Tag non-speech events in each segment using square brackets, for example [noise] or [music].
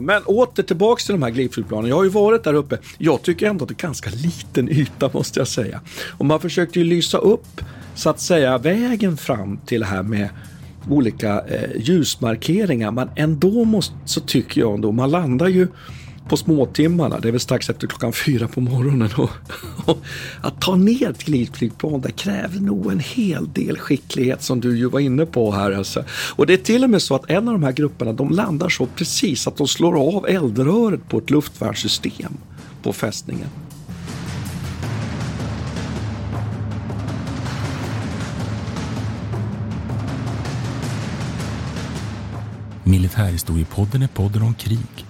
Men åter tillbaks till de här glidflygplanen. Jag har ju varit där uppe. Jag tycker ändå att det är ganska liten yta [laughs] måste jag säga. Och man försökte ju lysa upp så att säga vägen fram till det här med olika eh, ljusmarkeringar. Men ändå måste, så tycker jag ändå, man landar ju på småtimmarna, det är väl strax efter klockan fyra på morgonen. Och, och att ta ner ett glidflygplan, det kräver nog en hel del skicklighet som du ju var inne på här. Alltså. Och det är till och med så att en av de här grupperna, de landar så precis att de slår av eldröret på ett luftvärnssystem på fästningen. Militärhistoriepodden är podden om krig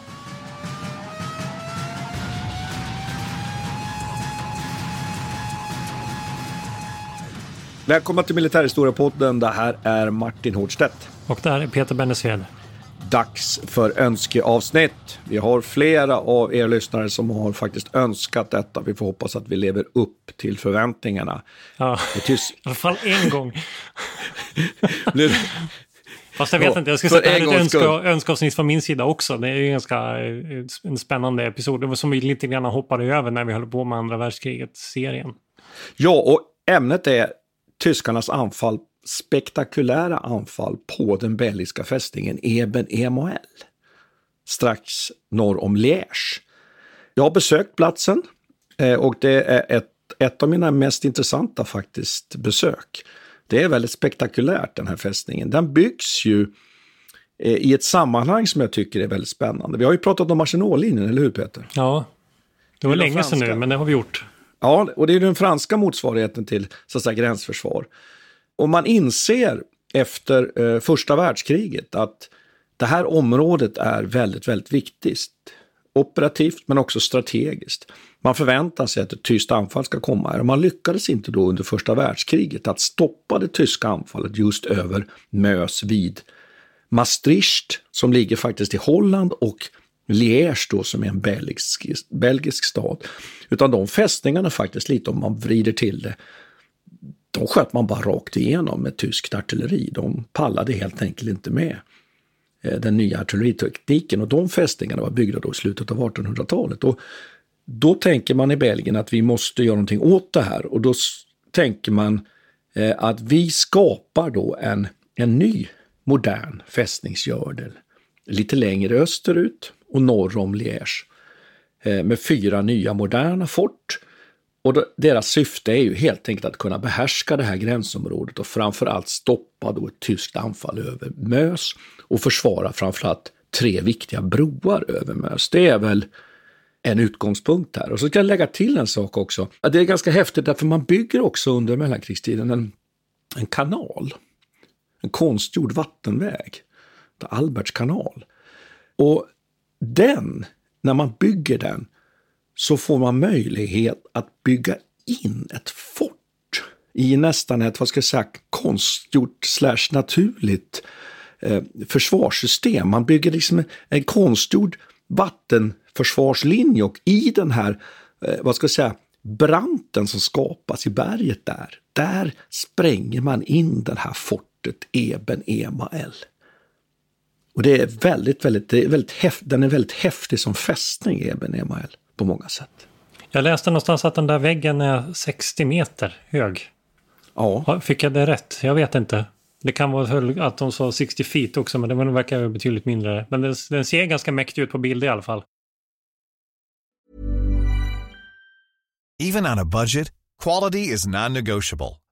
Välkomna till Militärhistoriepodden. Det här är Martin Hårdstedt. Och det här är Peter Bennesved. Dags för önskeavsnitt. Vi har flera av er lyssnare som har faktiskt önskat detta. Vi får hoppas att vi lever upp till förväntningarna. Ja, i alla fall en gång. [laughs] nu, Fast jag vet ja, inte, jag ska sätta ett önska, önskeavsnitt från min sida också. Det är ju ganska eh, en spännande episod. Det var som vi lite grann hoppade över när vi höll på med andra världskriget-serien. Ja, och ämnet är tyskarnas anfall, spektakulära anfall på den belgiska fästningen Eben Emael strax norr om Liège. Jag har besökt platsen eh, och det är ett, ett av mina mest intressanta faktiskt besök. Det är väldigt spektakulärt den här fästningen. Den byggs ju eh, i ett sammanhang som jag tycker är väldigt spännande. Vi har ju pratat om Maginotlinjen, eller hur Peter? Ja, det var länge sedan nu, men det har vi gjort. Ja, och det är den franska motsvarigheten till så att säga, gränsförsvar. Och man inser efter eh, första världskriget att det här området är väldigt, väldigt viktigt. Operativt men också strategiskt. Man förväntar sig att ett tyskt anfall ska komma här och man lyckades inte då under första världskriget att stoppa det tyska anfallet just över Mös vid Maastricht som ligger faktiskt i Holland och Liège då som är en belgisk, belgisk stad. Utan de fästningarna faktiskt lite om man vrider till det, de sköt man bara rakt igenom med tyskt artilleri. De pallade helt enkelt inte med eh, den nya artilleritekniken och de fästningarna var byggda då i slutet av 1800-talet. Och då tänker man i Belgien att vi måste göra någonting åt det här och då tänker man eh, att vi skapar då en, en ny modern fästningsgördel lite längre österut och norr om Liège eh, med fyra nya moderna fort. Och deras syfte är ju helt enkelt att kunna behärska det här gränsområdet och framförallt stoppa då ett tyskt anfall över Mös och försvara framförallt tre viktiga broar över Mös. Det är väl en utgångspunkt här. Och så ska jag lägga till en sak också. Det är ganska häftigt därför man bygger också under mellankrigstiden en, en kanal. En konstgjord vattenväg. Alberts kanal. Och den, när man bygger den, så får man möjlighet att bygga in ett fort i nästan ett, vad ska jag säga, konstgjort slash naturligt eh, försvarssystem. Man bygger liksom en, konstgjord vattenförsvarslinje och i den här, eh, vad ska jag säga, branten som skapas i berget där, där spränger man in det här fortet Eben Emael. Och det är väldigt, väldigt, det är väldigt häft, den är väldigt häftig som fästning, Eben Emael, på många sätt. Jag läste någonstans att den där väggen är 60 meter hög. Ja. Fick jag det rätt? Jag vet inte. Det kan vara att de sa 60 feet också, men den verkar betydligt mindre. Men den, den ser ganska mäktig ut på bild i alla fall. Even on a budget, quality is non-negotiable.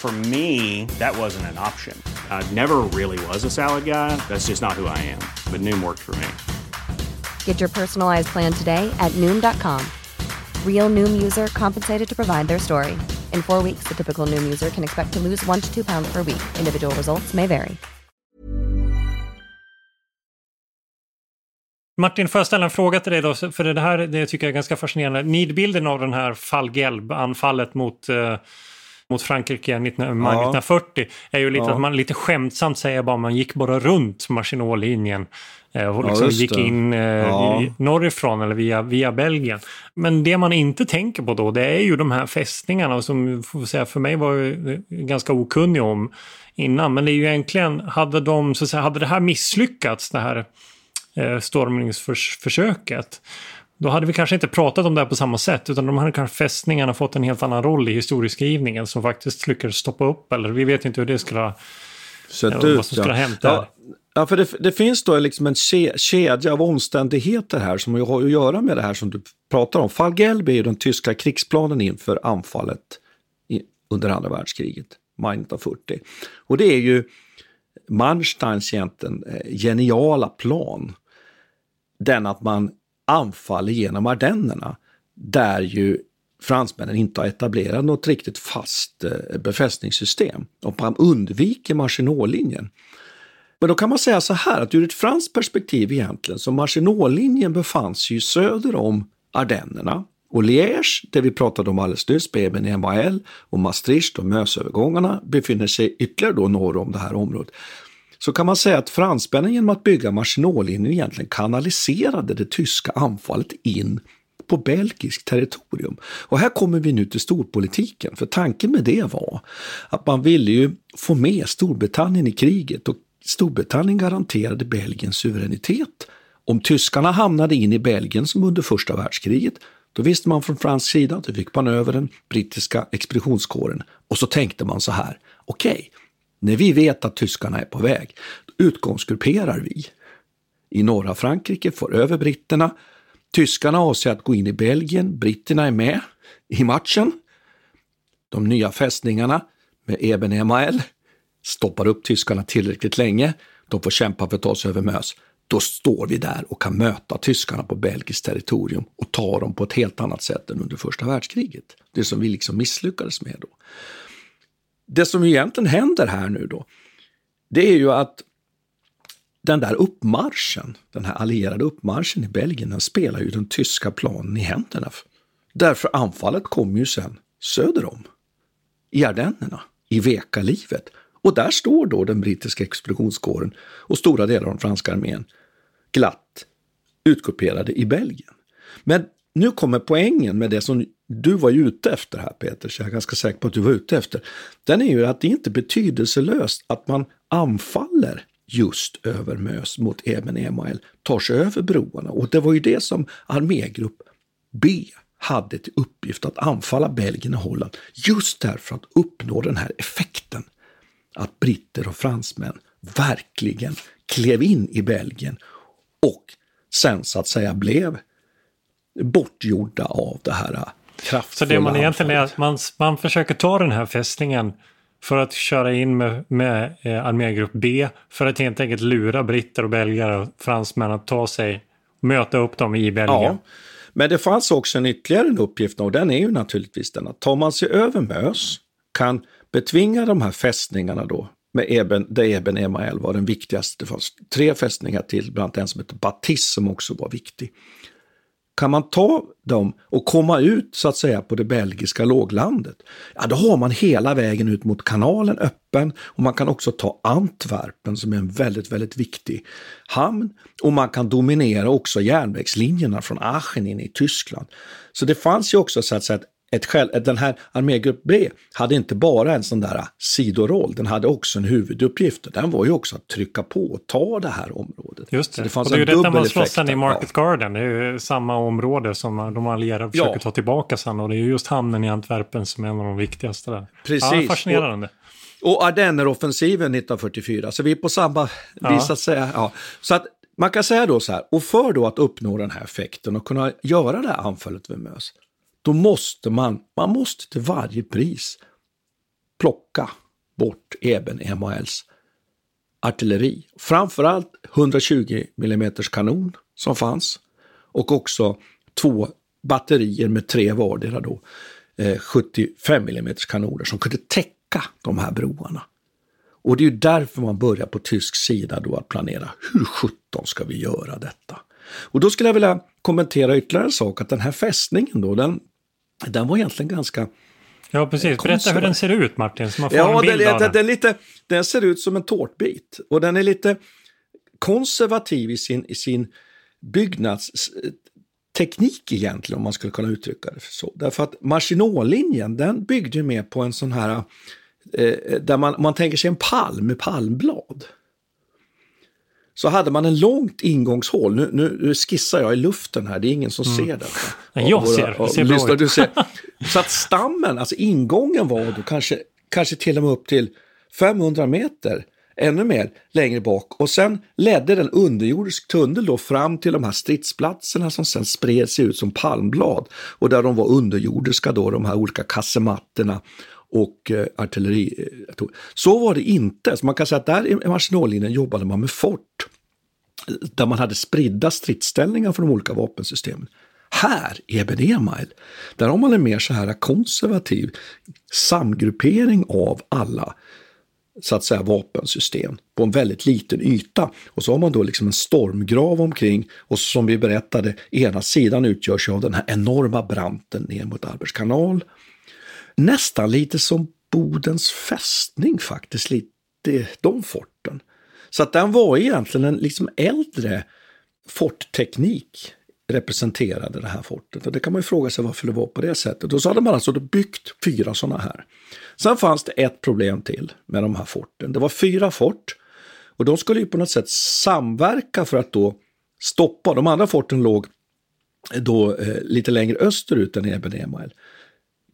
For me, that wasn't an option. I never really was a salad guy. That's just not who I am. But Noom worked for me. Get your personalized plan today at Noom.com. Real Noom user compensated to provide their story. In four weeks, the typical Noom user can expect to lose one to two pounds per week. Individual results may vary. Martin, får jag ställa en fråga till dig då? För det här det tycker jag är ganska fascinerande. Nidbilden av den här Fall Gelb-anfallet mot, eh, mot Frankrike 19, maj ja. 1940 är ju lite ja. att man lite skämtsamt säger bara man gick bara runt Maginot-linjen. Eh, och liksom ja, gick in eh, ja. norrifrån eller via, via Belgien. Men det man inte tänker på då det är ju de här fästningarna som får säga, för mig var jag ganska okunnig om innan. Men det är ju egentligen, hade, de, så säga, hade det här misslyckats, det här eh, stormningsförsöket. Då hade vi kanske inte pratat om det här på samma sätt utan de här kanske fästningarna fått en helt annan roll i historieskrivningen som faktiskt lyckades stoppa upp eller vi vet inte hur det skulle ha, Sett ut, vad som skulle ha hänt ja. Ja, för det, det, finns då liksom en kedja av omständigheter här som har att göra med det här som du pratar om. Fall Gelb är ju den tyska krigsplanen inför anfallet i, under andra världskriget, maj 1940. Och det är ju Mansteins egentligen eh, geniala plan den att man anfaller genom Ardennerna där ju fransmännen inte har etablerat något riktigt fast eh, befästningssystem. Och man undviker Maginot-linjen. Men då kan man säga så här att ur ett franskt perspektiv egentligen så Maginot-linjen befann sig ju söder om Ardennerna. Och Liège, det vi pratade om alldeles nyss, Beben MAL och Maastricht och Mösövergångarna befinner sig ytterligare då norr om det här området så kan man säga att fransmännen genom att bygga Maginotlinjen egentligen kanaliserade det tyska anfallet in på belgiskt territorium. Och här kommer vi nu till storpolitiken, för tanken med det var att man ville ju få med Storbritannien i kriget och Storbritannien garanterade Belgiens suveränitet. Om tyskarna hamnade in i Belgien som under första världskriget, då visste man från fransk sida att då fick man över den brittiska expeditionskåren och så tänkte man så här, okej, okay, när vi vet att tyskarna är på väg, utgångsgrupperar vi. I norra Frankrike får över britterna. Tyskarna avser att gå in i Belgien. Britterna är med i matchen. De nya fästningarna med Eben Emael stoppar upp tyskarna tillräckligt länge. De får kämpa för att ta sig över Mös. Då står vi där och kan möta tyskarna på belgiskt territorium och ta dem på ett helt annat sätt än under första världskriget. Det som vi liksom misslyckades med då det som egentligen händer här nu då, det är ju att den där uppmarschen, den här allierade uppmarschen i Belgien, den spelar ju den tyska planen i händerna. Därför anfallet kommer ju sen söder om, i Ardennerna, i Veka-livet. Och där står då den brittiska expeditionskåren och stora delar av den franska armén glatt utkuperade i Belgien. Men nu kommer poängen med det som du var ju ute efter här Peter, så jag är ganska säker på att du var ute efter. Den är ju att det inte är betydelselöst att man anfaller just över Mös mot Eben Emael, tar sig över broarna. Och det var ju det som armégrupp B hade till uppgift att anfalla Belgien och Holland just därför att uppnå den här effekten. Att britter och fransmän verkligen klev in i Belgien och sen så att säga blev bortgjorda av det här så det man egentligen är att man, man försöker ta den här fästningen för att köra in med, med eh, armégrupp B för att helt enkelt lura britter och belgare och fransmän att ta sig, möta upp dem i Belgien. Ja, men det fanns också en ytterligare en uppgift och den är ju naturligtvis den att tar man sig över Mös, kan betvinga de här fästningarna då med Eben, där Eben Emael var den viktigaste. Det fanns tre fästningar till, bland annat en som hette Batis som också var viktig. Kan man ta dem och komma ut så att säga på det belgiska låglandet, ja då har man hela vägen ut mot kanalen öppen och man kan också ta Antwerpen som är en väldigt, väldigt viktig hamn och man kan dominera också järnvägslinjerna från Aachen in i Tyskland. Så det fanns ju också så att säga ett själv, den här armégrupp B hade inte bara en sån där sidoroll, den hade också en huvuduppgift. Den var ju också att trycka på och ta det här området. Just det, det och det är ju detta man slåss sen i Market ja. Garden. Det är ju samma område som de allierade försöker ja. ta tillbaka sen och det är ju just hamnen i Antwerpen som är en av de viktigaste där. Precis. Ja, fascinerande. Och, och Ardenneroffensiven 1944, så vi är på samma ja. vis att säga. Ja. Så att man kan säga då så här, och för då att uppnå den här effekten och kunna göra det här anfallet vid Mös, då måste man, man måste till varje pris plocka bort Eben MHLs artilleri. Framförallt 120 mm kanon som fanns och också två batterier med tre vardera då, eh, 75 mm kanoner som kunde täcka de här broarna. Och det är ju därför man börjar på tysk sida då att planera, hur sjutton ska vi göra detta? Och då skulle jag vilja kommentera ytterligare en sak, att den här fästningen då, den den var egentligen ganska Ja, precis. Berätta hur den ser ut, Martin, så man får ja, en bild den, av den. Den, lite, den ser ut som en tårtbit och den är lite konservativ i sin, i sin byggnadsteknik egentligen, om man skulle kunna uttrycka det så. Därför att Maginotlinjen, den byggde mer på en sån här, eh, där man, man tänker sig en palm med palmblad så hade man en långt ingångshål. Nu, nu skissar jag i luften här, det är ingen som mm. ser detta. jag ser, det ser bra ut. ser. Så att stammen, alltså ingången var då kanske, kanske till och med upp till 500 meter, ännu mer längre bak. Och sen ledde den underjordisk tunnel då fram till de här stridsplatserna som sen spred sig ut som palmblad. Och där de var underjordiska då, de här olika kassematterna och eh, artilleri. Eh, så var det inte. Så man kan säga att där i Maginotlinjen jobbade man med fort där man hade spridda stridsställningar för de olika vapensystemen. Här, i Eben Email, där har man en mer så här konservativ samgruppering av alla så att säga vapensystem på en väldigt liten yta. Och så har man då liksom en stormgrav omkring och som vi berättade, ena sidan utgörs av den här enorma branten ner mot Albers kanal nästan lite som Bodens fästning faktiskt, lite de forten. Så att den var egentligen en liksom äldre fortteknik representerade det här fortet. Och det kan man ju fråga sig varför det var på det sättet. Och så hade man alltså byggt fyra sådana här. Sen fanns det ett problem till med de här forten. Det var fyra fort och de skulle ju på något sätt samverka för att då stoppa. De andra forten låg då eh, lite längre österut än Eben Emael.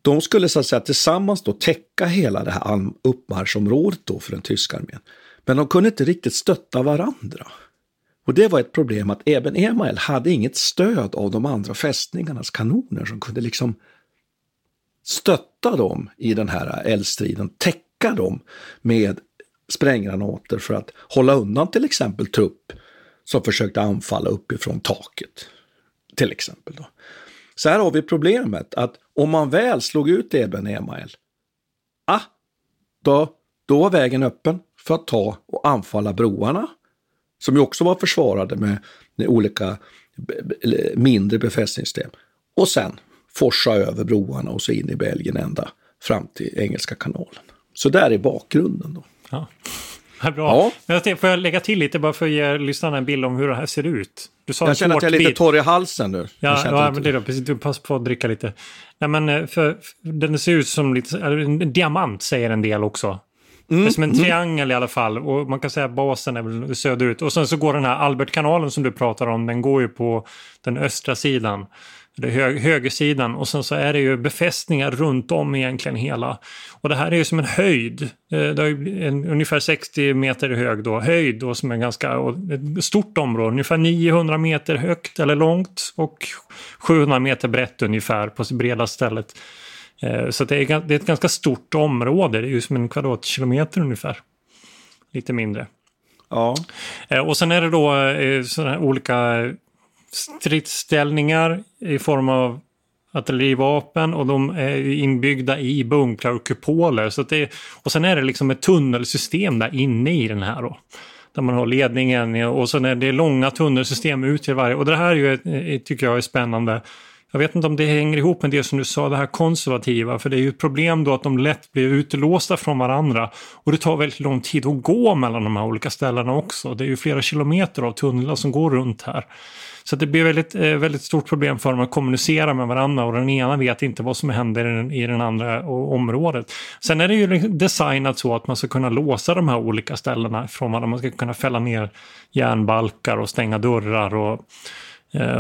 De skulle så att säga tillsammans då täcka hela det här uppmarschområdet då för den tyska armén. Men de kunde inte riktigt stötta varandra. Och det var ett problem att även Emael hade inget stöd av de andra fästningarnas kanoner som kunde liksom stötta dem i den här eldstriden, täcka dem med spränggranater för att hålla undan till exempel trupp som försökte anfalla uppifrån taket. Till exempel. Då. Så här har vi problemet att om man väl slog ut Eben Emael, ah, då, då var vägen öppen för att ta och anfalla broarna, som ju också var försvarade med, med olika mindre befästningssystem. Och sen forsa över broarna och så in i Belgien ända fram till Engelska kanalen. Så där är bakgrunden. Då. Ja. Ja, bra. Ja. Men får jag lägga till lite bara för att ge lyssnarna en bild om hur det här ser ut? Du sa jag känner att jag är lite torr i halsen nu. Ja, ja men det är precis. Du passar på att dricka lite. Nej, men eh, för, den ser ut som lite, en diamant säger en del också. Mm, det är som en mm. triangel i alla fall. Och man kan säga att basen är väl söderut. Och sen så går den här Albertkanalen som du pratar om, den går ju på den östra sidan det hö högersidan och sen så är det ju befästningar runt om egentligen hela. Och det här är ju som en höjd. Eh, det är en, ungefär 60 meter hög då, höjd då som är ganska ett stort område, ungefär 900 meter högt eller långt och 700 meter brett ungefär på breda stället. Eh, så det är, det är ett ganska stort område, det är ju som en kvadratkilometer ungefär. Lite mindre. Ja. Eh, och sen är det då sådana olika stridsställningar i form av artillerivapen och de är inbyggda i bunkrar och kupoler. Så det, och sen är det liksom ett tunnelsystem där inne i den här då. Där man har ledningen och sen är det långa tunnelsystem ut till varje. Och det här är ju, tycker jag är spännande. Jag vet inte om det hänger ihop med det som du sa, det här konservativa. För det är ju ett problem då att de lätt blir utelåsta från varandra. Och det tar väldigt lång tid att gå mellan de här olika ställena också. Det är ju flera kilometer av tunnlar som går runt här. Så det blir väldigt, eh, väldigt stort problem för dem att kommunicera med varandra och den ena vet inte vad som händer i den, i den andra området. Sen är det ju designat så att man ska kunna låsa de här olika ställena från varandra. Man ska kunna fälla ner järnbalkar och stänga dörrar och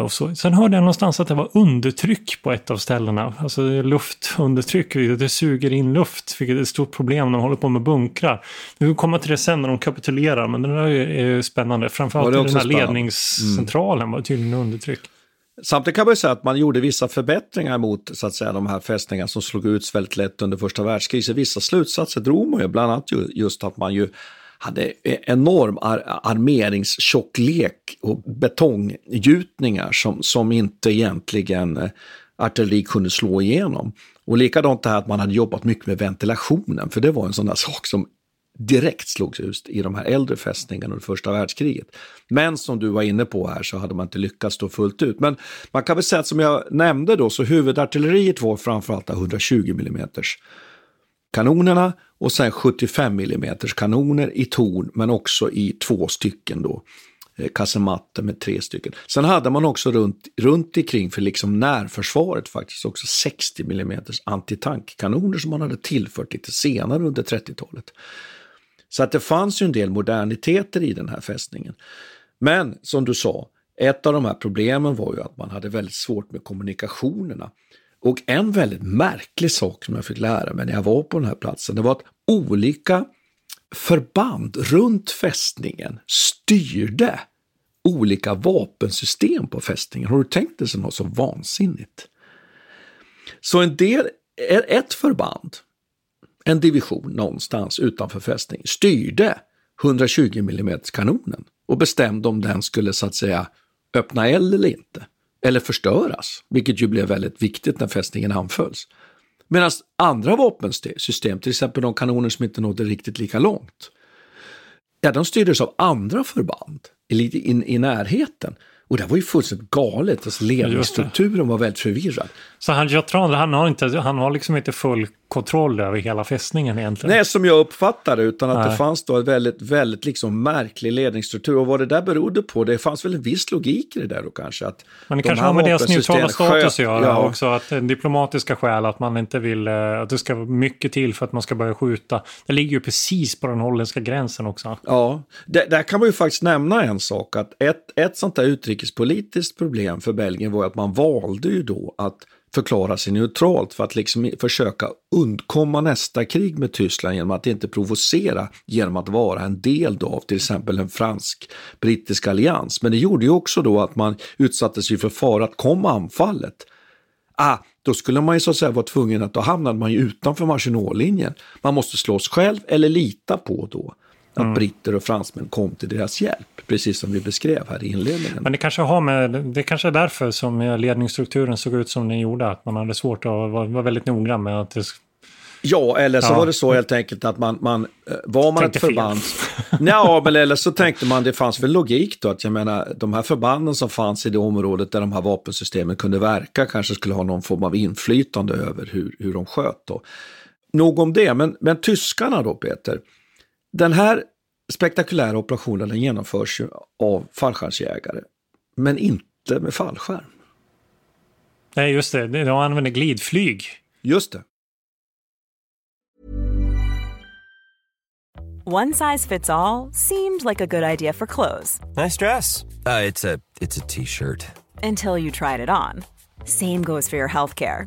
och så. Sen hörde jag någonstans att det var undertryck på ett av ställena. Alltså luftundertryck, det suger in luft, vilket är ett stort problem när de håller på med bunkrar. Vi kommer komma till det sen när de kapitulerar, men det där är spännande. Framförallt den här spännande? ledningscentralen mm. var tydligen undertryck. Samtidigt kan man säga att man gjorde vissa förbättringar mot så att säga, de här fästningarna som slog ut väldigt lätt under första världskriget. Vissa slutsatser drog man ju, bland annat just att man ju hade enorm ar armeringstjocklek och betonggjutningar som, som inte egentligen eh, artilleri kunde slå igenom. Och likadant det här att man hade jobbat mycket med ventilationen, för det var en sån där [laughs] sak som direkt slogs ut i de här äldre fästningarna under första världskriget. Men som du var inne på här så hade man inte lyckats då fullt ut. Men man kan väl säga att som jag nämnde då så huvudartilleriet var framförallt 120 mm kanonerna och sen 75 mm kanoner i torn men också i två stycken då eh, kasematter med tre stycken. Sen hade man också runt, runt omkring för liksom närförsvaret faktiskt också 60 mm antitankkanoner som man hade tillfört lite senare under 30-talet. Så att det fanns ju en del moderniteter i den här fästningen. Men som du sa, ett av de här problemen var ju att man hade väldigt svårt med kommunikationerna. Och en väldigt märklig sak som jag fick lära mig när jag var på den här platsen, det var att olika förband runt fästningen styrde olika vapensystem på fästningen. Har du tänkt dig något så vansinnigt? Så en del, ett förband, en division någonstans utanför fästningen, styrde 120 mm kanonen och bestämde om den skulle så att säga öppna eld eller inte eller förstöras, vilket ju blev väldigt viktigt när fästningen anfölls. Medan andra vapensystem, till exempel de kanoner som inte nådde riktigt lika långt, ja, de styrdes av andra förband i, i, i närheten. Och det var ju fullständigt galet. Alltså ledningsstrukturen var väldigt förvirrad. Så han, Jatran, han har, inte, han har liksom inte full kontroll över hela fästningen egentligen? Nej, som jag uppfattade utan att Nej. det fanns då en väldigt, väldigt liksom märklig ledningsstruktur. Och vad det där berodde på, det fanns väl en viss logik i det där då kanske. Att Men det kanske har med deras neutrala status att göra ja. också, att diplomatiska skäl, att man inte vill, eh, att det ska vara mycket till för att man ska börja skjuta. Det ligger ju precis på den holländska gränsen också. Ja, det, där kan man ju faktiskt nämna en sak, att ett, ett sånt där utrikespolitiskt problem för Belgien var att man valde ju då att förklara sig neutralt för att liksom försöka undkomma nästa krig med Tyskland genom att inte provocera genom att vara en del då av till exempel en fransk-brittisk allians. Men det gjorde ju också då att man utsattes för fara att komma anfallet. Ah, då skulle man ju så att säga vara tvungen att då hamnade man ju utanför Maginot-linjen. Man måste slåss själv eller lita på då att mm. britter och fransmän kom till deras hjälp, precis som vi beskrev här i inledningen. Men det kanske har med, det kanske är därför som ledningsstrukturen såg ut som den gjorde, att man hade svårt att vara, väldigt noggrann med att det Ja, eller så ja. var det så helt enkelt att man, man eh, var man tänkte ett förband... [laughs] ja, men eller så tänkte man, det fanns väl logik då, att jag menar, de här förbanden som fanns i det området där de här vapensystemen kunde verka kanske skulle ha någon form av inflytande över hur, hur de sköt då. Nog om det, men, men tyskarna då, Peter, den här spektakulära operationen den genomförs ju av fallskärmsjägare, men inte med fallskärm. Nej, just det. De använder glidflyg. Just det. One size fits all, seemed like a good idea for clothes. Nice dress. Uh, it's a T-shirt. Until you tried it on. Same goes for your healthcare.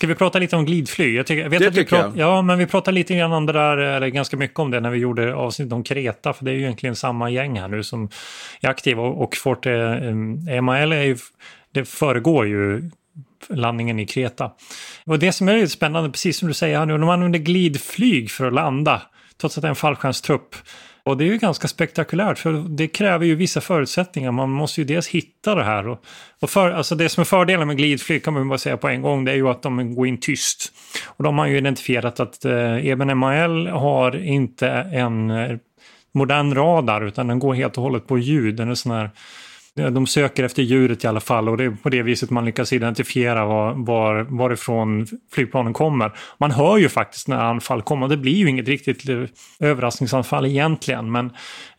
Ska vi prata lite om glidflyg? Jag, tycker, jag vet Det att vi tycker prat- jag. Ja, men vi pratade lite grann om det där, eller ganska mycket om det när vi gjorde avsnitt om Kreta, för det är ju egentligen samma gäng här nu som är aktiva. Och, och Forte eh, MAL är ju, det föregår ju landningen i Kreta. Och det som är lite spännande, precis som du säger här nu, de använder glidflyg för att landa, trots att det är en fallskärmstrupp. Och det är ju ganska spektakulärt för det kräver ju vissa förutsättningar. Man måste ju dels hitta det här. Och, och för, alltså det som är fördelen med glidflyg kan man bara säga på en gång det är ju att de går in tyst. Och de har ju identifierat att eh, Eben MAL har inte en eh, modern radar utan den går helt och hållet på ljud. Den är sån här de söker efter ljudet i alla fall och det är på det viset man lyckas identifiera var, var, varifrån flygplanen kommer. Man hör ju faktiskt när anfall kommer. Det blir ju inget riktigt eh, överraskningsanfall egentligen men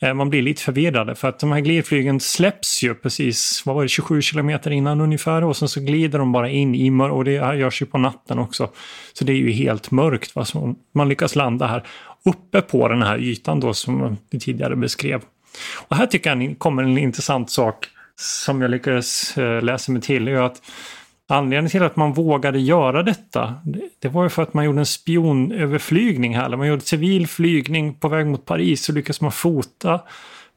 eh, man blir lite förvirrad för att de här glidflygen släpps ju precis, vad var det, 27 kilometer innan ungefär och sen så glider de bara in i mör och det här görs ju på natten också. Så det är ju helt mörkt Va? Så man lyckas landa här uppe på den här ytan då som vi tidigare beskrev. Och här tycker jag kommer en intressant sak som jag lyckades eh, läsa mig till. är att Anledningen till att man vågade göra detta, det var ju för att man gjorde en spionöverflygning här. Man gjorde civil flygning på väg mot Paris och lyckades man fota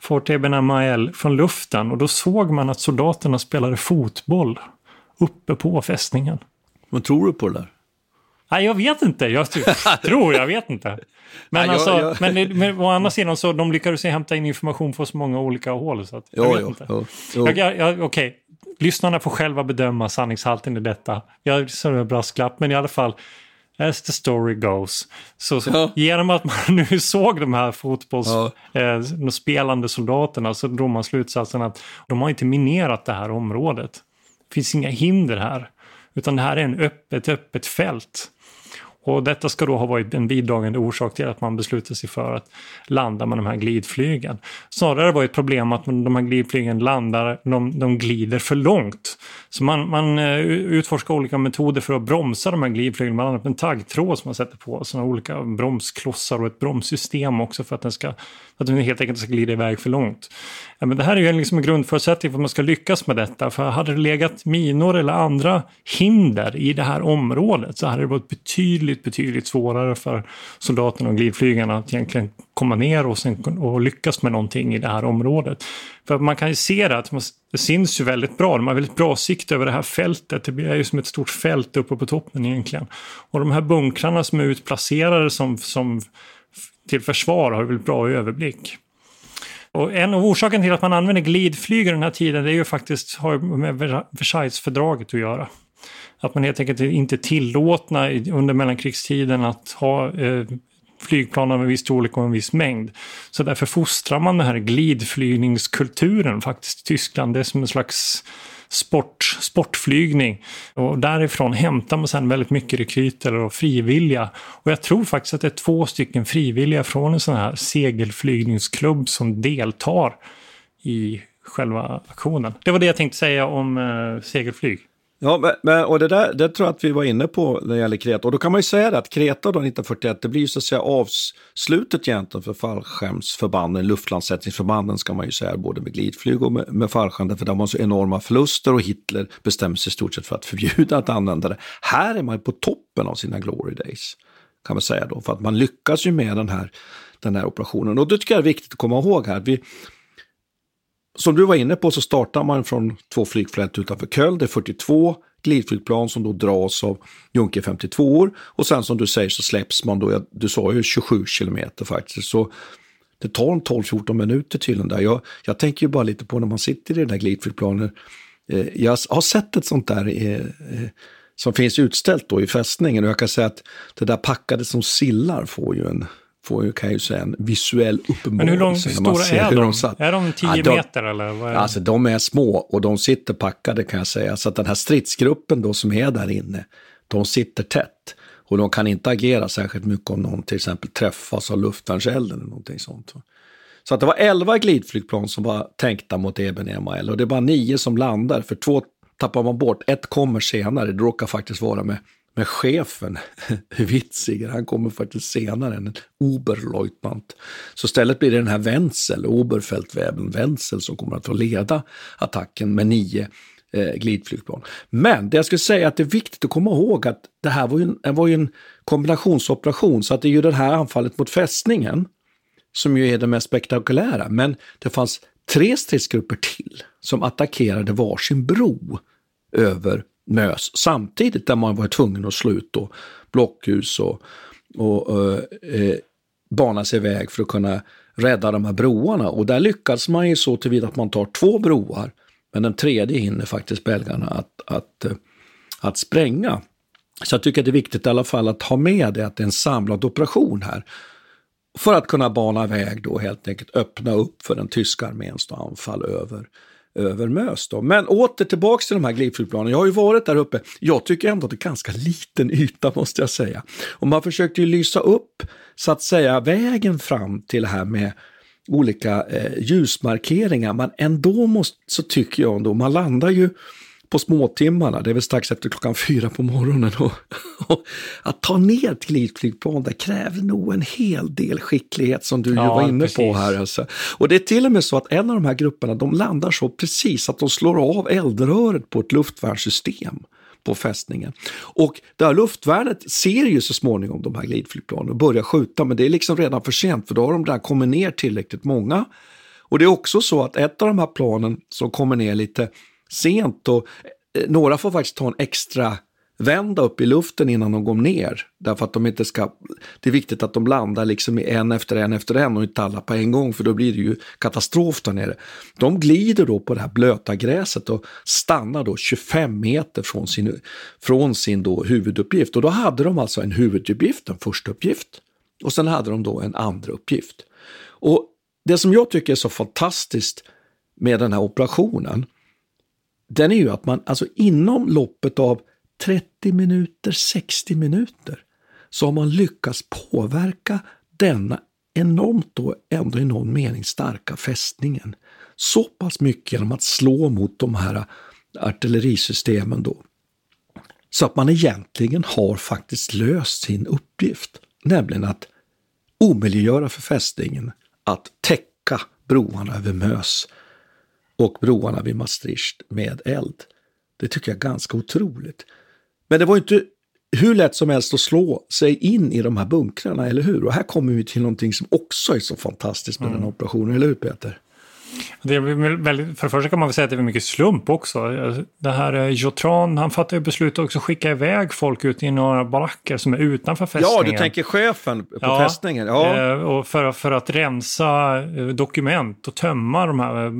Fort Eben Mael från luften och då såg man att soldaterna spelade fotboll uppe på fästningen. Vad tror du på det där? Nej, jag vet inte. Jag tror, [laughs] jag vet inte. Men, Nej, alltså, jag- jag- men, men å andra sidan så de lyckades ju hämta in information på så många olika håll. Så att, jag Jo, vet jo, inte. jo, jo. Jag, jag, jag, Okej, lyssnarna får själva bedöma sanningshalten i detta. Jag sa en brasklapp, men i alla fall. As the story goes. Så, så Ja. genom att man [laughs] nu såg de här fotbolls, Ja. eh, soldaterna så drog man slutsatsen att de har inte minerat det här området. Det finns inga hinder här. Utan det här är en öppet, öppet fält. Och detta ska då ha varit en bidragande orsak till att man beslutade sig för att landa med de här glidflygen. Snarare var det ett problem att de här glidflygen landar, de, de glider för långt. Så man, man eh, utforskar olika metoder för att bromsa de här glidflygen, bland annat en taggtråd som man sätter på, sådana olika bromsklossar och ett bromssystem också för att den, ska, för att den helt enkelt ska glida iväg för långt. Ja, men det här är ju liksom en grundförutsättning för att man ska lyckas med detta. För hade det legat minor eller andra hinder i det här området så hade det varit betydligt, betydligt svårare för soldaterna och glidflygarna att egentligen komma ner och, sen, och lyckas med någonting i det här området. För man kan ju se det att man- det syns ju väldigt bra. De har väldigt bra sikt över det här fältet. Det är ju som ett stort fält uppe på toppen egentligen. Och de här bunkrarna som är utplacerade som, som till försvar har ju väldigt bra överblick. Och en av orsaken till att man använder glidflyg i den här tiden det är ju faktiskt har med Versaillesfördraget att göra. Att man helt enkelt inte är tillåtna under mellankrigstiden att ha eh, flygplan av en viss storlek och en viss mängd. Så därför fostrar man den här glidflygningskulturen faktiskt i Tyskland. Det är som en slags sport, sportflygning. Och därifrån hämtar man sedan väldigt mycket rekryter och frivilliga. Och jag tror faktiskt att det är två stycken frivilliga från en sån här segelflygningsklubb som deltar i själva aktionen. Det var det jag tänkte säga om eh, segelflyg. Ja, men, och det där det tror jag att vi var inne på när det gäller Kreta. Och då kan man ju säga det att Kreta då 1941, det blir ju så att säga avslutet egentligen för fallskärmsförbanden, luftlandsättningsförbanden ska man ju säga, både med glidflyg och med, med fallskärm, för de har så enorma förluster och Hitler bestämmer sig i stort sett för att [laughs] förbjuda att använda det. Här är man ju på toppen av sina glory days, kan man säga då, för att man lyckas ju med den här, den här operationen. Och det tycker jag är viktigt att komma ihåg här. Vi, som du var inne på så startar man från två flygfält utanför Köln. Det är 42 glidflygplan som då dras av Junker 52 år och sen som du säger så släpps man då, du sa ju 27 kilometer faktiskt. Så det tar en 12-14 minuter till den där. Jag, jag tänker ju bara lite på när man sitter i den där glidflygplanen. Eh, jag har sett ett sånt där eh, eh, som finns utställt då i fästningen och jag kan säga att det där packade som sillar får ju en får ju, kan ju säga, en visuell uppenbarelse. Men hur långt stora är de? de är de 10 ja, de, meter eller? Vad är alltså de är små och de sitter packade kan jag säga. Så att den här stridsgruppen då som är där inne, de sitter tätt. Och de kan inte agera särskilt mycket om någon till exempel träffas av luftvärnselden eller någonting sånt. Så att det var 11 glidflygplan som var tänkta mot Eben Emael och det är bara nio som landar, för två tappar man bort. Ett kommer senare, det råkar faktiskt vara med med chefen, [laughs] Witziger, han kommer faktiskt senare än en Oberleutnant. Så istället blir det den här Wenzel, Oberfeldwebel Wenzel, som kommer att få leda attacken med nio eh, glidflygplan. Men det jag skulle säga att det är viktigt att komma ihåg att det här var ju en, var ju en kombinationsoperation, så att det är ju det här anfallet mot fästningen som ju är det mest spektakulära. Men det fanns tre stridsgrupper till som attackerade varsin bro över Mös samtidigt där man var tvungen att slå ut blockhus och, och, och eh, bana sig iväg för att kunna rädda de här broarna. Och där lyckades man ju så tillvida att man tar två broar, men den tredje hinner faktiskt belgarna att, att, eh, att spränga. Så jag tycker att det är viktigt i alla fall att ha med det att det är en samlad operation här. För att kunna bana väg då helt enkelt öppna upp för den tyska arméns anfall över, över Mös. Då. Men åter tillbaks till de här glidflygplanen. Jag har ju varit där uppe. Jag tycker ändå att det är ganska liten yta måste jag säga. Och man försökte ju lysa upp så att säga vägen fram till det här med olika eh, ljusmarkeringar. Men ändå måste, så tycker jag ändå, man landar ju på småtimmarna, det är väl strax efter klockan fyra på morgonen. Och, och att ta ner ett glidflygplan, det kräver nog en hel del skicklighet som du ja, ju var inne precis. på här. Alltså. Och det är till och med så att en av de här grupperna, de landar så precis att de slår av eldröret på ett luftvärnssystem på fästningen. Och det här luftvärnet ser ju så småningom de här glidflygplanen och börjar skjuta, men det är liksom redan för sent för då har de där kommit ner tillräckligt många. Och det är också så att ett av de här planen som kommer ner lite sent och eh, några får faktiskt ta en extra vända upp i luften innan de går ner. Därför att de inte ska, det är viktigt att de landar liksom en efter en efter en och inte alla på en gång för då blir det ju katastrof där nere. De glider då på det här blöta gräset och stannar då 25 meter från sin, från sin då huvuduppgift. Och då hade de alltså en huvuduppgift, en första uppgift. Och sen hade de då en andra uppgift. Och det som jag tycker är så fantastiskt med den här operationen, den är ju att man alltså inom loppet av 30 minuter, 60 minuter, så har man lyckats påverka denna enormt då ändå i någon mening starka fästningen så pass mycket genom att slå mot de här artillerisystemen då. Så att man egentligen har faktiskt löst sin uppgift, nämligen att omöjliggöra för fästningen att täcka broarna över Mös och broarna vid Maastricht med eld. Det tycker jag är ganska otroligt. Men det var inte hur lätt som helst att slå sig in i de här bunkrarna, eller hur? Och här kommer vi till någonting som också är så fantastiskt med mm. den operationen, eller hur Peter? Det är väldigt, för det första kan man väl säga att det är mycket slump också. Det här eh, Jotran, han fattar ju beslut också att skicka iväg folk ut i några baracker som är utanför fästningen. Ja, du tänker chefen på ja, fästningen. Ja, eh, och för, för att rensa eh, dokument och tömma de här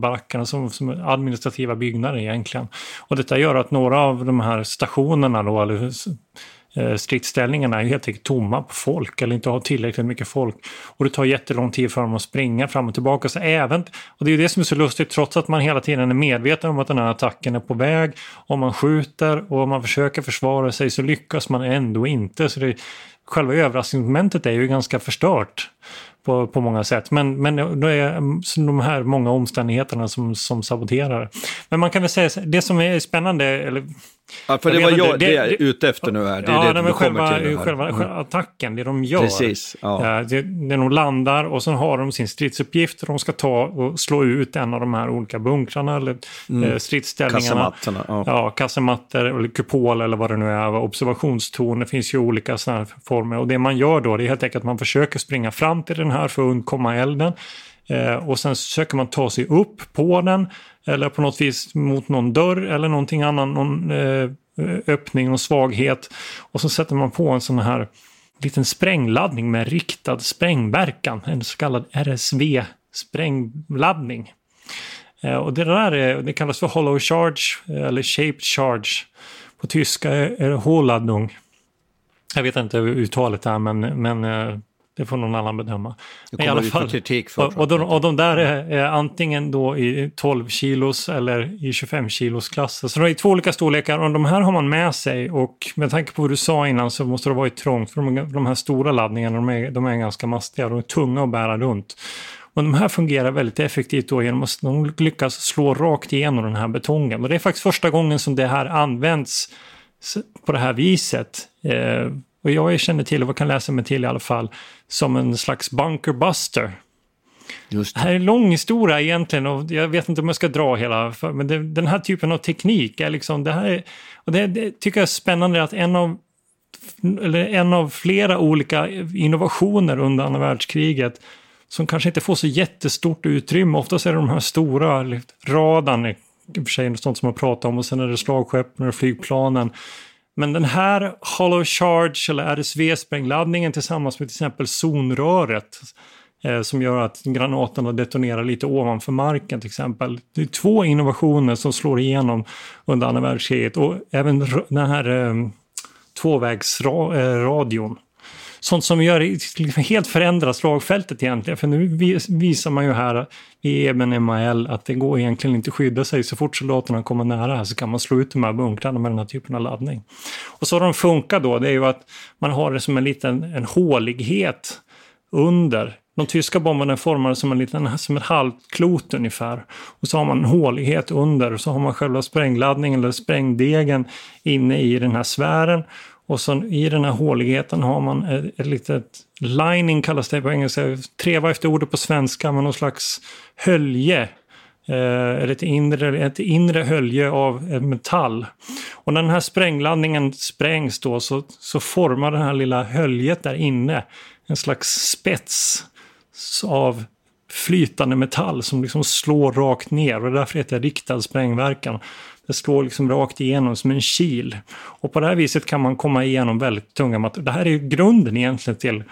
barackerna som, som administrativa byggnader egentligen. Och detta gör att några av de här stationerna då, eller Eh, stridsställningarna är helt enkelt tomma på folk eller inte har tillräckligt mycket folk. Och det tar jättelång tid för dem att springa fram och tillbaka. Så även, och det är det som är så lustigt, trots att man hela tiden är medveten om att den här attacken är på väg, om man skjuter och om man försöker försvara sig så lyckas man ändå inte. Så det, själva överraskningsmomentet är ju ganska förstört på, på många sätt. Men, men det är de här många omständigheterna som, som saboterar. Men man kan väl säga, det som är spännande, eller Ja, för det var jag, det, det jag är ute efter nu här. Det är ja, det men själva, till själva, mm. attacken, det de gör. Precis. Ja. Det, när de landar och sen har de sin stridsuppgift. De ska ta och slå ut en av de här olika bunkrarna eller mm. Eh, stridsställningarna. Kassematterna. Ja. ja, kassemattor eller kupol eller vad det nu är. Observationstorn, det finns ju olika sådana former. Och det man gör då, det är helt enkelt att man försöker springa fram till den här för att undkomma elden. Eh, och sen söker man ta sig upp på den eller på något vis mot någon dörr eller någonting annat, någon eh, öppning och svaghet. Och så sätter man på en sån här liten sprängladdning med riktad sprängverkan, en så kallad RSV-sprängladdning. Eh, och det där är, det kallas för hollow charge eh, eller shaped charge. På tyska är det Håladung. Jag vet inte uttalet där men, men eh, det får någon annan bedöma. I alla kritik för. Och, och, de, och de där är, är, antingen då i 12 kilos eller i 25 kilos klassen. Så det är två olika storlekar och de här har man med sig och med tanke på vad du sa innan så måste det vara trångt för de, de här stora laddningarna de är, de är ganska mastiga och de är tunga att bära runt. Och de här fungerar väldigt effektivt då genom att de lyckas slå rakt igenom den här betongen. Och det är faktiskt första gången som det här används på det här viset. Och jag känner till, och kan läsa mig till i alla fall, som en slags bunkerbuster. Just det. det här är en lång historia egentligen och jag vet inte om jag ska dra hela, men det, den här typen av teknik är liksom, det här och det, det tycker jag är spännande att en av, eller en av flera olika innovationer under andra världskriget som kanske inte får så jättestort utrymme. Oftast är det de här stora radarn, i och för sig sånt som man pratar om, och sen är det slagskeppen och flygplanen. Men den här Hollow Charge eller RSV-sprängladdningen tillsammans med till exempel zonröret eh, som gör att granaterna detonerar lite ovanför marken till exempel. Det är två innovationer som slår igenom under andra världskriget och även den här eh, tvåvägsradion. Eh, Sånt som gör liksom helt förändrar slagfältet egentligen. För nu visar man ju här i Eben MAL att det går egentligen inte att skydda sig. Så fort soldaterna kommer nära här så kan man slå ut de här bunkrarna med den här typen av laddning. Och så har de funkar då, det är ju att man har det som en liten en hålighet under. De tyska bomberna är formade som en liten, som ett halvklot ungefär. Och så har man en hålighet under och så har man själva sprängladdningen eller sprängdegen inne i den här sfären. Och så i den här håligheten har man ett, ett litet lining kallas det på engelska. Treva efter ordet på svenska, men någon slags hölje. Eh, ett, inre, ett inre hölje av eh, metall. Och när den här sprängladdningen sprängs då så, så formar det här lilla höljet där inne en slags spets av flytande metall som liksom slår rakt ner och därför heter det riktad sprängverkan. Det slår liksom rakt igenom som en kil. Och på det här viset kan man komma igenom väldigt tunga material. Det här är ju grunden egentligen till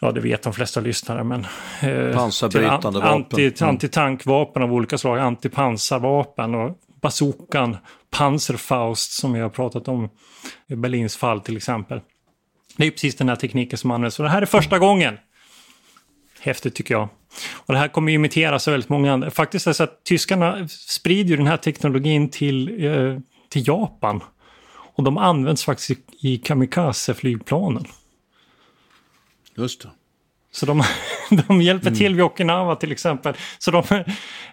Ja, det vet de flesta lyssnare, men... Eh, Pansarbrytande an, vapen. Anti, mm. Antitankvapen av olika slag, antipansarvapen och bazookan, Panzerfaust som vi har pratat om i Berlins fall till exempel. Det är precis den här tekniken som används. Och det här är första gången. Häftigt tycker jag. Och det här kommer imiteras av väldigt många andra. Faktiskt är det så att tyskarna sprider den här teknologin till, eh, till Japan. Och de används faktiskt i kamikaze-flygplanen. Just det. Så de, [laughs] de hjälper till vid Okinawa till exempel. Så de,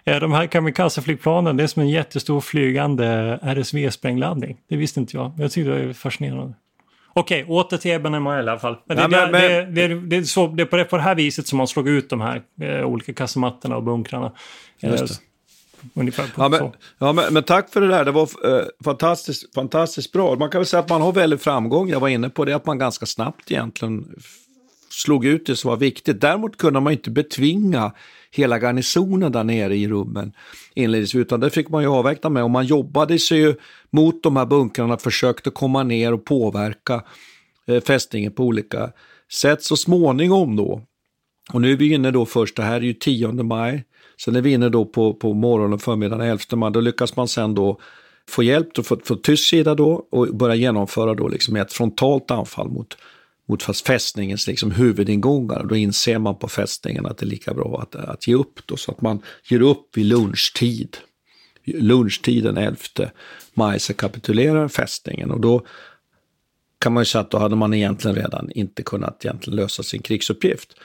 eh, de här kamikaze-flygplanen, det är som en jättestor flygande RSV-sprängladdning. Det visste inte jag. Jag tyckte det var fascinerande. Okej, åter till Eben MHL i alla fall. Men, det, men, det, men... Det, det, är så, det är på det, på det här viset som man slog ut de här eh, olika kassemattorna och bunkrarna. Just det. Ungefär ja, men, ja men, men, tack för det där. Det var eh, fantastiskt, fantastiskt bra. Man kan väl säga att man har väldigt framgång. Jag var inne på det, att man ganska snabbt egentligen slog ut det som var viktigt. Däremot kunde man inte betvinga hela garnisonen där nere i rummen inledningsvis, utan det fick man ju avvägta med. Och man jobbade sig ju mot de här bunkrarna, försökte komma ner och påverka eh, fästningen på olika sätt. Så småningom då, och nu är vi inne då först, det här är ju 10 maj, sen är vi inne då på, på morgonen och förmiddagen 11 maj, då lyckas man sen då få hjälp från, från tysk sida då och börja genomföra då liksom ett frontalt anfall mot mot fästningens liksom huvudingångar. Då inser man på fästningen att det är lika bra att, att ge upp. Då, så att man ger upp vid lunchtid. Lunchtiden 11 maj så kapitulerar fästningen och då kan man ju säga att då hade man egentligen redan inte kunnat egentligen lösa sin krigsuppgift.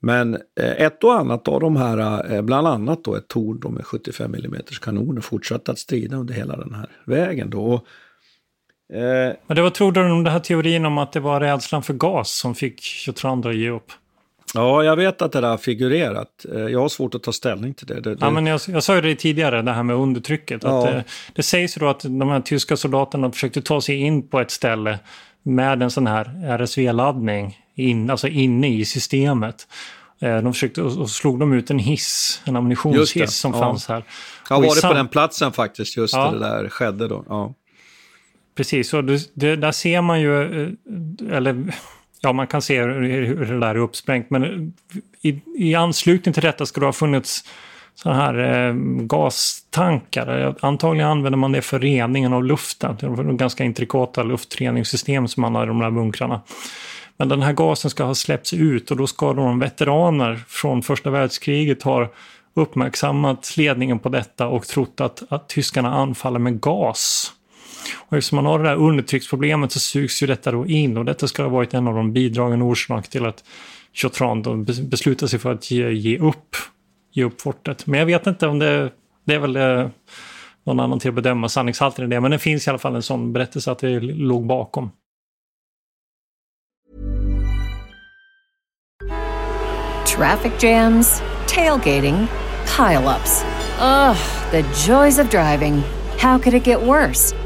Men eh, ett och annat av de här, eh, bland annat då ett torn med 75 mm kanoner fortsatte att strida under hela den här vägen. Då. Och men det vad tror du om den här teorin om att det var rädslan för gas som fick 22 andra att ge upp? Ja, jag vet att det där har figurerat. Eh, jag har svårt att ta ställning till det. det, det... Ja, men jag, jag sa ju det tidigare, det här med undertrycket. Ja. Att det, det sägs ju då att de här tyska soldaterna försökte ta sig in på ett ställe med en sån här RSV-laddning in, alltså inne i systemet. Eh, de försökte och slog de ut en hiss, en ammunitionshiss som ja. fanns här. Jag har varit på den platsen faktiskt, just ja. det där skedde då. Ja. Precis, och det, det, där ser man ju, eh, eller ja, man kan se hur det där är uppsprängt, men eh, i, i anslutning till detta ska det ha funnits sådana här eh, gastankar. Eh, antagligen använder man det för reningen av luften. Det är ganska intrikata luftreningssystem som man har i de där bunkrarna. Men den här gasen ska ha släppts ut och då ska de veteraner från första världskriget ha uppmärksammat ledningen på detta och trott att, att tyskarna anfaller med gas. Och eftersom man har det där undertrycksproblemet så sugs ju detta då in och detta ska ha varit en av de bidragande orsakerna till att Chautran då beslutar sig för att ge, ge upp ge upp fortet. Men jag vet inte om det, det är väl eh, någon annan till att bedöma sanningshalten i det. Men det finns i alla fall en sån berättelse att det låg bakom. Traffic jams, tailgating, pileups. Ugh, the joys of driving. How could it get worse?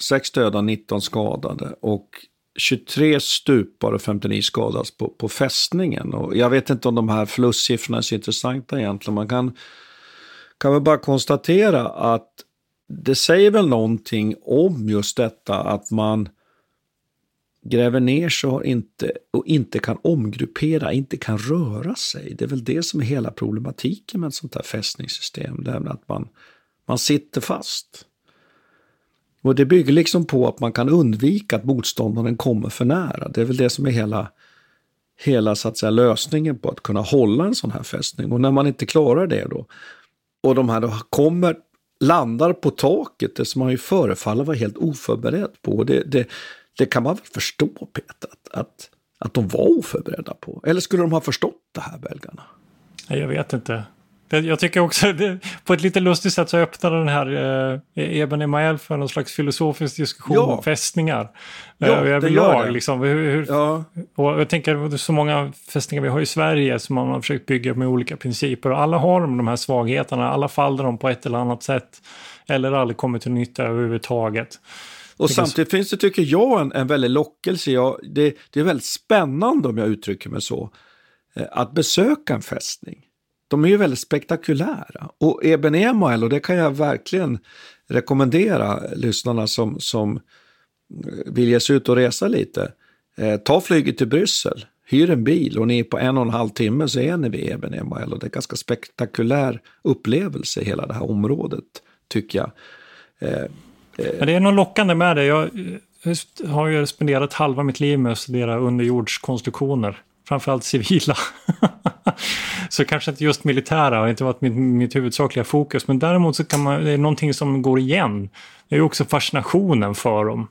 6 döda, 19 skadade och 23 stupar och 59 skadas på, på fästningen. Och jag vet inte om de här förlustsiffrorna är så intressanta egentligen. Man kan, kan väl bara konstatera att det säger väl någonting om just detta att man gräver ner sig och inte, och inte kan omgruppera, inte kan röra sig. Det är väl det som är hela problematiken med ett sånt här fästningssystem. Det är att man, man sitter fast. Och det bygger liksom på att man kan undvika att motståndaren kommer för nära. Det är väl det som är hela, hela så att säga, lösningen på att kunna hålla en sån här fästning. Och när man inte klarar det då, och de här då kommer, landar på taket, det som man ju förefaller vara helt oförberedd på. Det, det, det kan man väl förstå, Peter, att, att, att de var oförberedda på. Eller skulle de ha förstått det här, belgarna? Jag vet inte. Jag tycker också, [laughs] det, på ett lite lustigt sätt så öppnade den här eh, Eben Emael för någon slags filosofisk diskussion ja. om fästningar. Ja, eh, överlag, det. Liksom, hur, hur, ja. Och jag tänker så många fästningar vi har i Sverige som man har försökt bygga med olika principer. Och alla har de här svagheterna, alla faller de på ett eller annat sätt. Eller aldrig kommer till nytta överhuvudtaget. Och samtidigt finns det, tycker jag, en, en väldig lockelse. Jag, det, det är väldigt spännande, om jag uttrycker mig så, eh, att besöka en fästning de är ju väldigt spektakulära. Och Eben Emael, och det kan jag verkligen rekommendera lyssnarna som, som eh, vill ge sig ut och resa lite. Eh, ta flyget till Bryssel, hyr en bil och ni är på en och en halv timme så är ni vid Eben Emael. Och det är en ganska spektakulär upplevelse i hela det här området, tycker jag. Eh, eh. det är något lockande med det. Jag eh, har ju spenderat halva mitt liv med att studera underjordskonstruktioner framförallt civila. [laughs] så kanske inte just militära har inte varit mitt, mitt huvudsakliga fokus. Men däremot så kan man, det är någonting som går igen. Det är också fascinationen för dem.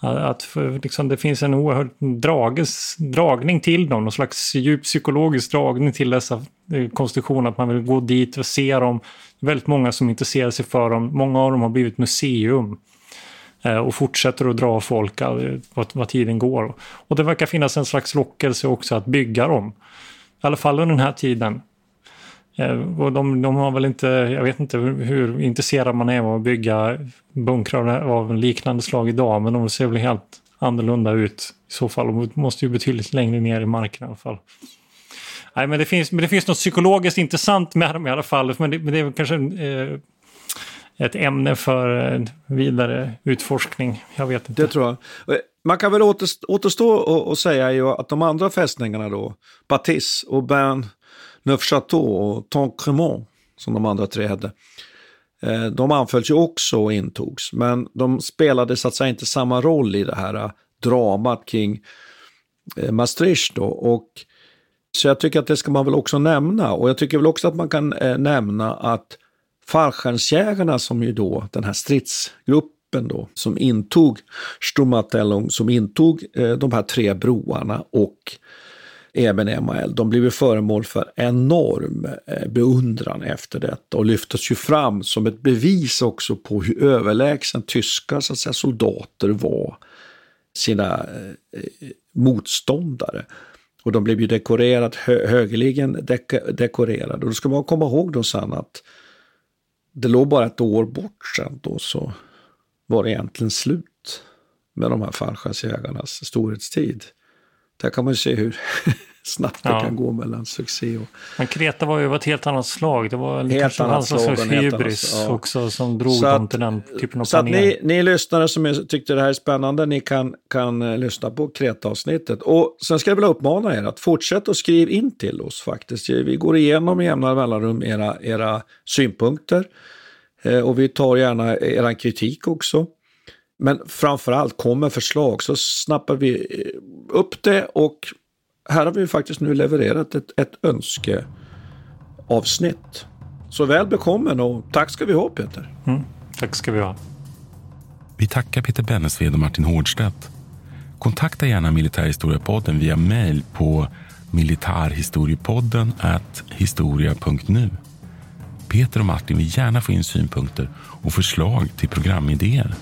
Att för, liksom, det finns en oerhörd drages, dragning till dem, någon slags djup psykologisk dragning till dessa eh, konstruktioner. Att man vill gå dit och se dem. Väldigt många som intresserar sig för dem. Många av dem har blivit museum. Eh, och fortsätter att dra folk eh, vad, vad tiden går. Och det verkar finnas en slags lockelse också att bygga dem. I alla fall under den här tiden. Eh, och de, de, har väl inte, jag vet inte hur intresserad man är av att bygga bunkrar av liknande slag idag, men de ser väl helt annorlunda ut i så fall. De måste ju betydligt längre ner i marken i alla fall. Nej, men det finns, men det finns något psykologiskt intressant med dem i alla fall. Men det, men det är kanske eh, ett ämne för vidare utforskning. Jag vet inte. Det tror jag. Man kan väl återstå och, och säga ju att de andra fästningarna då, Batis och Bern, Neufchâteau och Tancremont, som de andra tre hade, eh, de anfölls ju också och intogs, men de spelade så att säga inte samma roll i det här eh, dramat kring eh, Maastricht då. Och, så jag tycker att det ska man väl också nämna. Och jag tycker väl också att man kan nämna att fallskärmsjägarna som ju då, den här stridsgruppen då, som intog Sturmabteilung, som intog eh, de här tre broarna och även MAL, de blev föremål för enorm eh, beundran efter detta och lyftes ju fram som ett bevis också på hur överlägsen tyska så att säga, soldater var sina eh, eh motståndare. Och de blev ju dekorerat, hö, högerligen dek dekorerade. Och då ska man komma ihåg då sen att det låg bara ett år bort sen då så var det egentligen slut med de här fallskärmsjägarnas storhetstid. Där kan man ju se hur [laughs] snabbt det kan gå mellan succé och... Men Kreta var ju ett helt annat slag. Det var helt kanske annat slag, slags hybris ja. också som drog så dem till den typen av Så att ni, ni lyssnare som tyckte det här är spännande, ni kan, kan uh, lyssna på Kreta-avsnittet. Och sen ska jag vilja uppmana er att fortsätta att skriva in till oss faktiskt. Vi går igenom i jämna mellanrum era, era synpunkter. Uh, och vi tar gärna er kritik också. Men framför allt, kommer förslag så snappar vi eh, upp det och här har vi faktiskt nu levererat ett, ett önskeavsnitt. Så väl bekommen och tack ska vi ha Peter. Mm, tack ska vi ha. Vi tackar Peter Bennesved och Martin Hårdstedt. Kontakta gärna Militärhistoriepodden via mail på militarhistoriepodden historia.nu. Peter och Martin vill gärna få in synpunkter och förslag till programidéer.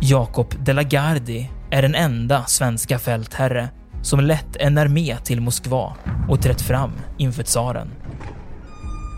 Jakob de la Gardie är den enda svenska fältherre som lett en armé till Moskva och trätt fram inför tsaren.